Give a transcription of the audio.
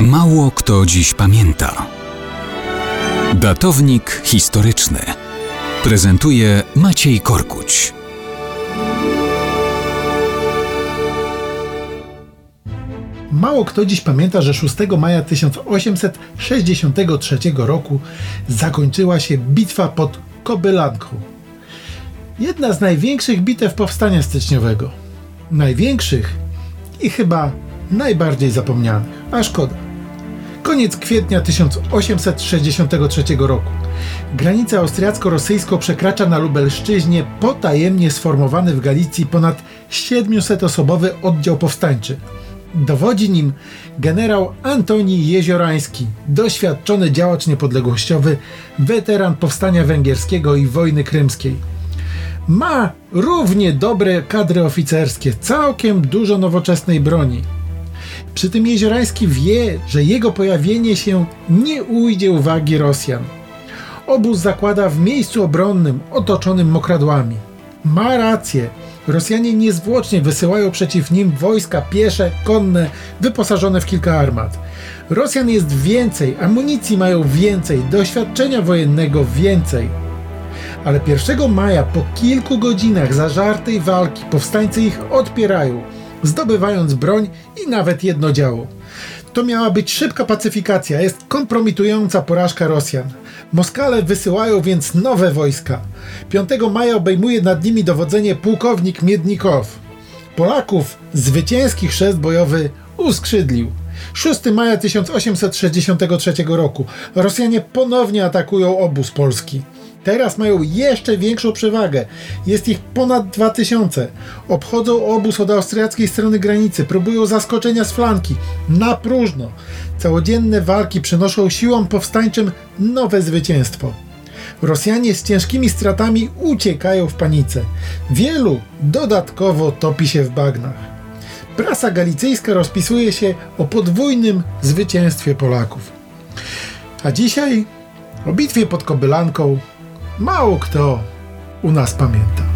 Mało kto dziś pamięta. Datownik historyczny prezentuje Maciej Korkuć. Mało kto dziś pamięta, że 6 maja 1863 roku zakończyła się bitwa pod Kobylanką. Jedna z największych bitew powstania styczniowego. Największych i chyba najbardziej zapomnianych. A szkoda. Koniec kwietnia 1863 roku. Granicę austriacko-rosyjską przekracza na Lubelszczyźnie potajemnie sformowany w Galicji ponad 700-osobowy oddział powstańczy. Dowodzi nim generał Antoni Jeziorański, doświadczony działacz niepodległościowy, weteran powstania węgierskiego i wojny krymskiej. Ma równie dobre kadry oficerskie, całkiem dużo nowoczesnej broni. Przy tym Jeziorański wie, że jego pojawienie się nie ujdzie uwagi Rosjan. Obóz zakłada w miejscu obronnym, otoczonym mokradłami. Ma rację. Rosjanie niezwłocznie wysyłają przeciw nim wojska piesze, konne, wyposażone w kilka armat. Rosjan jest więcej, amunicji mają więcej, doświadczenia wojennego więcej. Ale 1 maja po kilku godzinach zażartej walki powstańcy ich odpierają, zdobywając broń i nawet jedno działo. To miała być szybka pacyfikacja, jest kompromitująca porażka Rosjan. Moskale wysyłają więc nowe wojska. 5 maja obejmuje nad nimi dowodzenie pułkownik Miednikow. Polaków zwycięski chrzest bojowy uskrzydlił. 6 maja 1863 roku Rosjanie ponownie atakują obóz polski. Teraz mają jeszcze większą przewagę. Jest ich ponad 2000. Obchodzą obóz od austriackiej strony granicy, próbują zaskoczenia z flanki. Na próżno. Całodzienne walki przynoszą siłom powstańczym nowe zwycięstwo. Rosjanie z ciężkimi stratami uciekają w panice. Wielu dodatkowo topi się w bagnach. Prasa galicyjska rozpisuje się o podwójnym zwycięstwie Polaków. A dzisiaj o bitwie pod Kobylanką mało kto u nas pamięta.